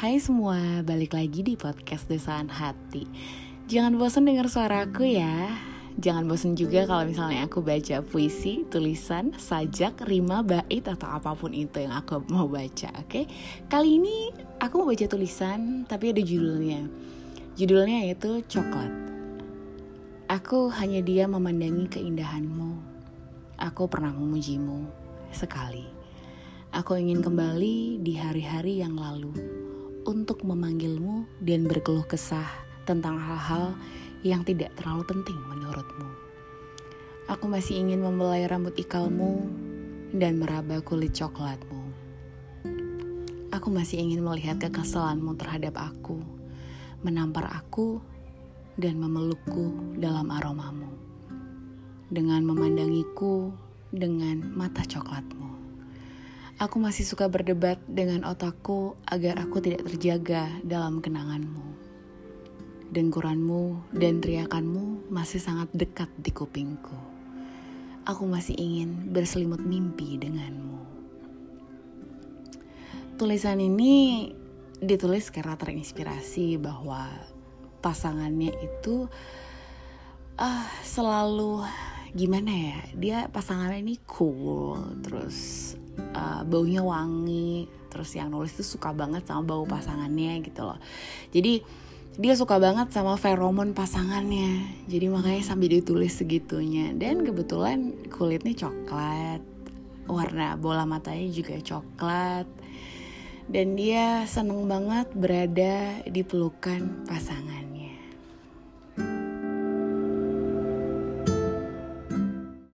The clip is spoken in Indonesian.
Hai semua, balik lagi di podcast Desaan Hati. Jangan bosan dengar suaraku ya. Jangan bosan juga kalau misalnya aku baca puisi, tulisan, sajak, rima, bait atau apa pun itu yang aku mau baca, oke? Okay? Kali ini aku mau baca tulisan tapi ada judulnya. Judulnya yaitu Coklat. Aku hanya dia memandangi keindahanmu. Aku pernah memujimu sekali. Aku ingin kembali di hari-hari yang lalu untuk memanggilmu dan berkeluh kesah tentang hal-hal yang tidak terlalu penting menurutmu. Aku masih ingin membelai rambut ikalmu dan meraba kulit coklatmu. Aku masih ingin melihat kekesalanmu terhadap aku, menampar aku, dan memelukku dalam aromamu. Dengan memandangiku dengan mata coklatmu. Aku masih suka berdebat dengan otakku agar aku tidak terjaga dalam kenanganmu. Dengkuranmu dan teriakanmu masih sangat dekat di kupingku. Aku masih ingin berselimut mimpi denganmu. Tulisan ini ditulis karena terinspirasi bahwa pasangannya itu uh, selalu gimana ya dia pasangannya ini cool terus uh, baunya wangi terus yang nulis tuh suka banget sama bau pasangannya gitu loh. Jadi dia suka banget sama feromon pasangannya. Jadi makanya sambil ditulis segitunya. Dan kebetulan kulitnya coklat warna bola matanya juga coklat. Dan dia seneng banget berada di pelukan pasangan